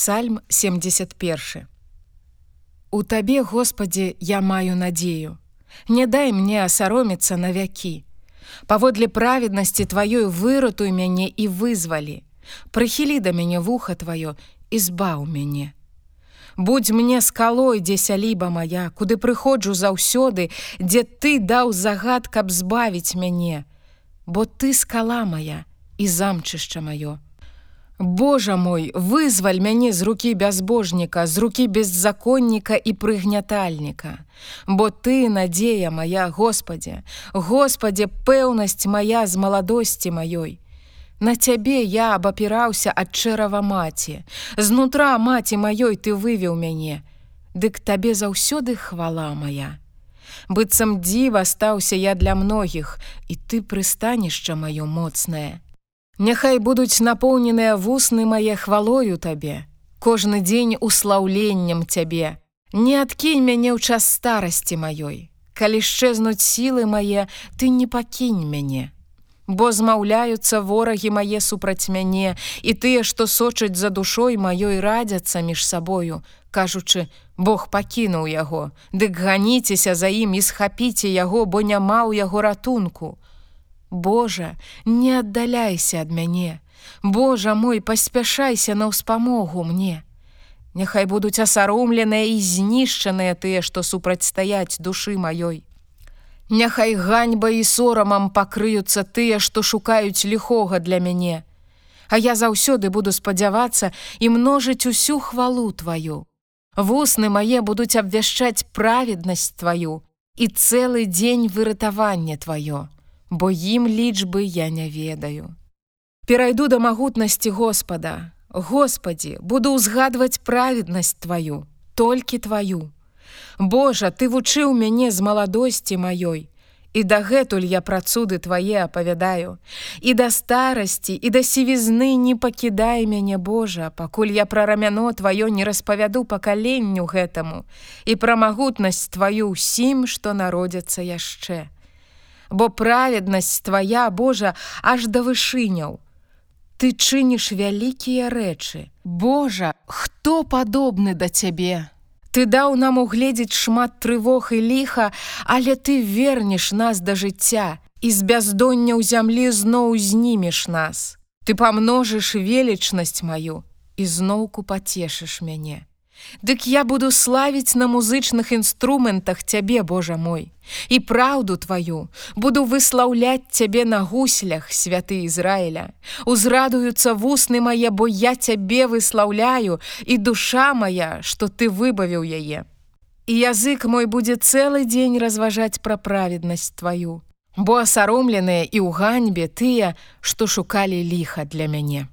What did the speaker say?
Псальм 71. У табе, Господі, я маю надзею. Не дай мне асароміцца на вякі. Паводле праведнасці тваёй выратуй мяне і вызвалі. Прыхілі да мяне вуха тваё і збаў мяне. Будзь мне скалой, дзе сяліба моя, куды прыходжу заўсёды, дзе ты даў загад, каб збавіць мяне, Бо ты скала моя і замчышча маё. Божа мой, вызваль мяне з рукі бязбожніка, з рукі беззаконніка і прыгнятальніка. Бо ты надзея моя, Господе, Господе, пэўнасць моя з маладосці маёй. На цябе я абапіраўся ад чэрава маці. Знутра маці маёй ты вывеў мяне. Дык табе заўсёды хвала моя. Быццам дзіва стаўся я для многіх, і ты прыстанішча маё моцнае. Няхай будуць напоўненыя вусны мае хвалою табе, кожны дзень услаўленнем цябе. Не адкінь мяне ў час старасці маёй. Калі шчэзнуць сілы мае, ты не пакінь мяне. Бо змаўляюцца ворагі мае супраць мяне, і тыя, што сочаць за душой маёй радзяцца між сабою, кажучы: Бог пакінуў яго, Дык ганіцеся за ім і схапіце яго, бо няма ў яго ратунку. Божа, не аддаляйся ад мяне. Божа мой, паспяшайся на ўспамогу мне. Няхай будуць асаромленыя і знішчаныя тыя, што супрацьстаяць душы маёй. Няхай ганьба і сорамам пакрыюцца тыя, што шукаюць ліхога для мяне. А я заўсёды буду спадзявацца і множыць усю хвалу тваю. Вусны мае будуць абвяшчаць праведнасць тваю і цэлы дзень выратавання тваё бо ім лічбы я не ведаю. Перайду да магутнасці Господа, Господі, буду ўзгадваць праведнасць тваю, толькі тваю. Божа, ты вучыў мяне з маладосці маёй, І дагэтуль я пра цуды твае апавядаю. І да старасці і да сівізны не пакідай мяне Божа, пакуль я пра рамяно тваё не распавяду пакаленню гэтаму і пра магутнасць тваю ўсім, што народзяцца яшчэ бо праведнасць твоя Божа аж да вышыняў. Ты чыніш вялікія рэчы. Божа, хто падобны да цябе? Ты даў нам угледзець шмат трывог і ліха, але ты вернеш нас да жыцця і з бяздоння ў зямлі зноў знімеш нас. Ты памножыш велічнасць маю і зноўку пацешыш мяне. Дык я буду славіць на музычных інструментах цябе, Божа мой, і праўду тваю, буду выслаўляць цябе на гуслях, святы Ізраіля. Узрадуюцца вусны мае, бо я цябе выслаўляю і душа моя, што ты выбавіў яе. І язык мой будзе цэлы дзень разважаць пра праведнасць тваю, бо асаромленыя і ў ганьбе тыя, што шукалі ліха для мяне.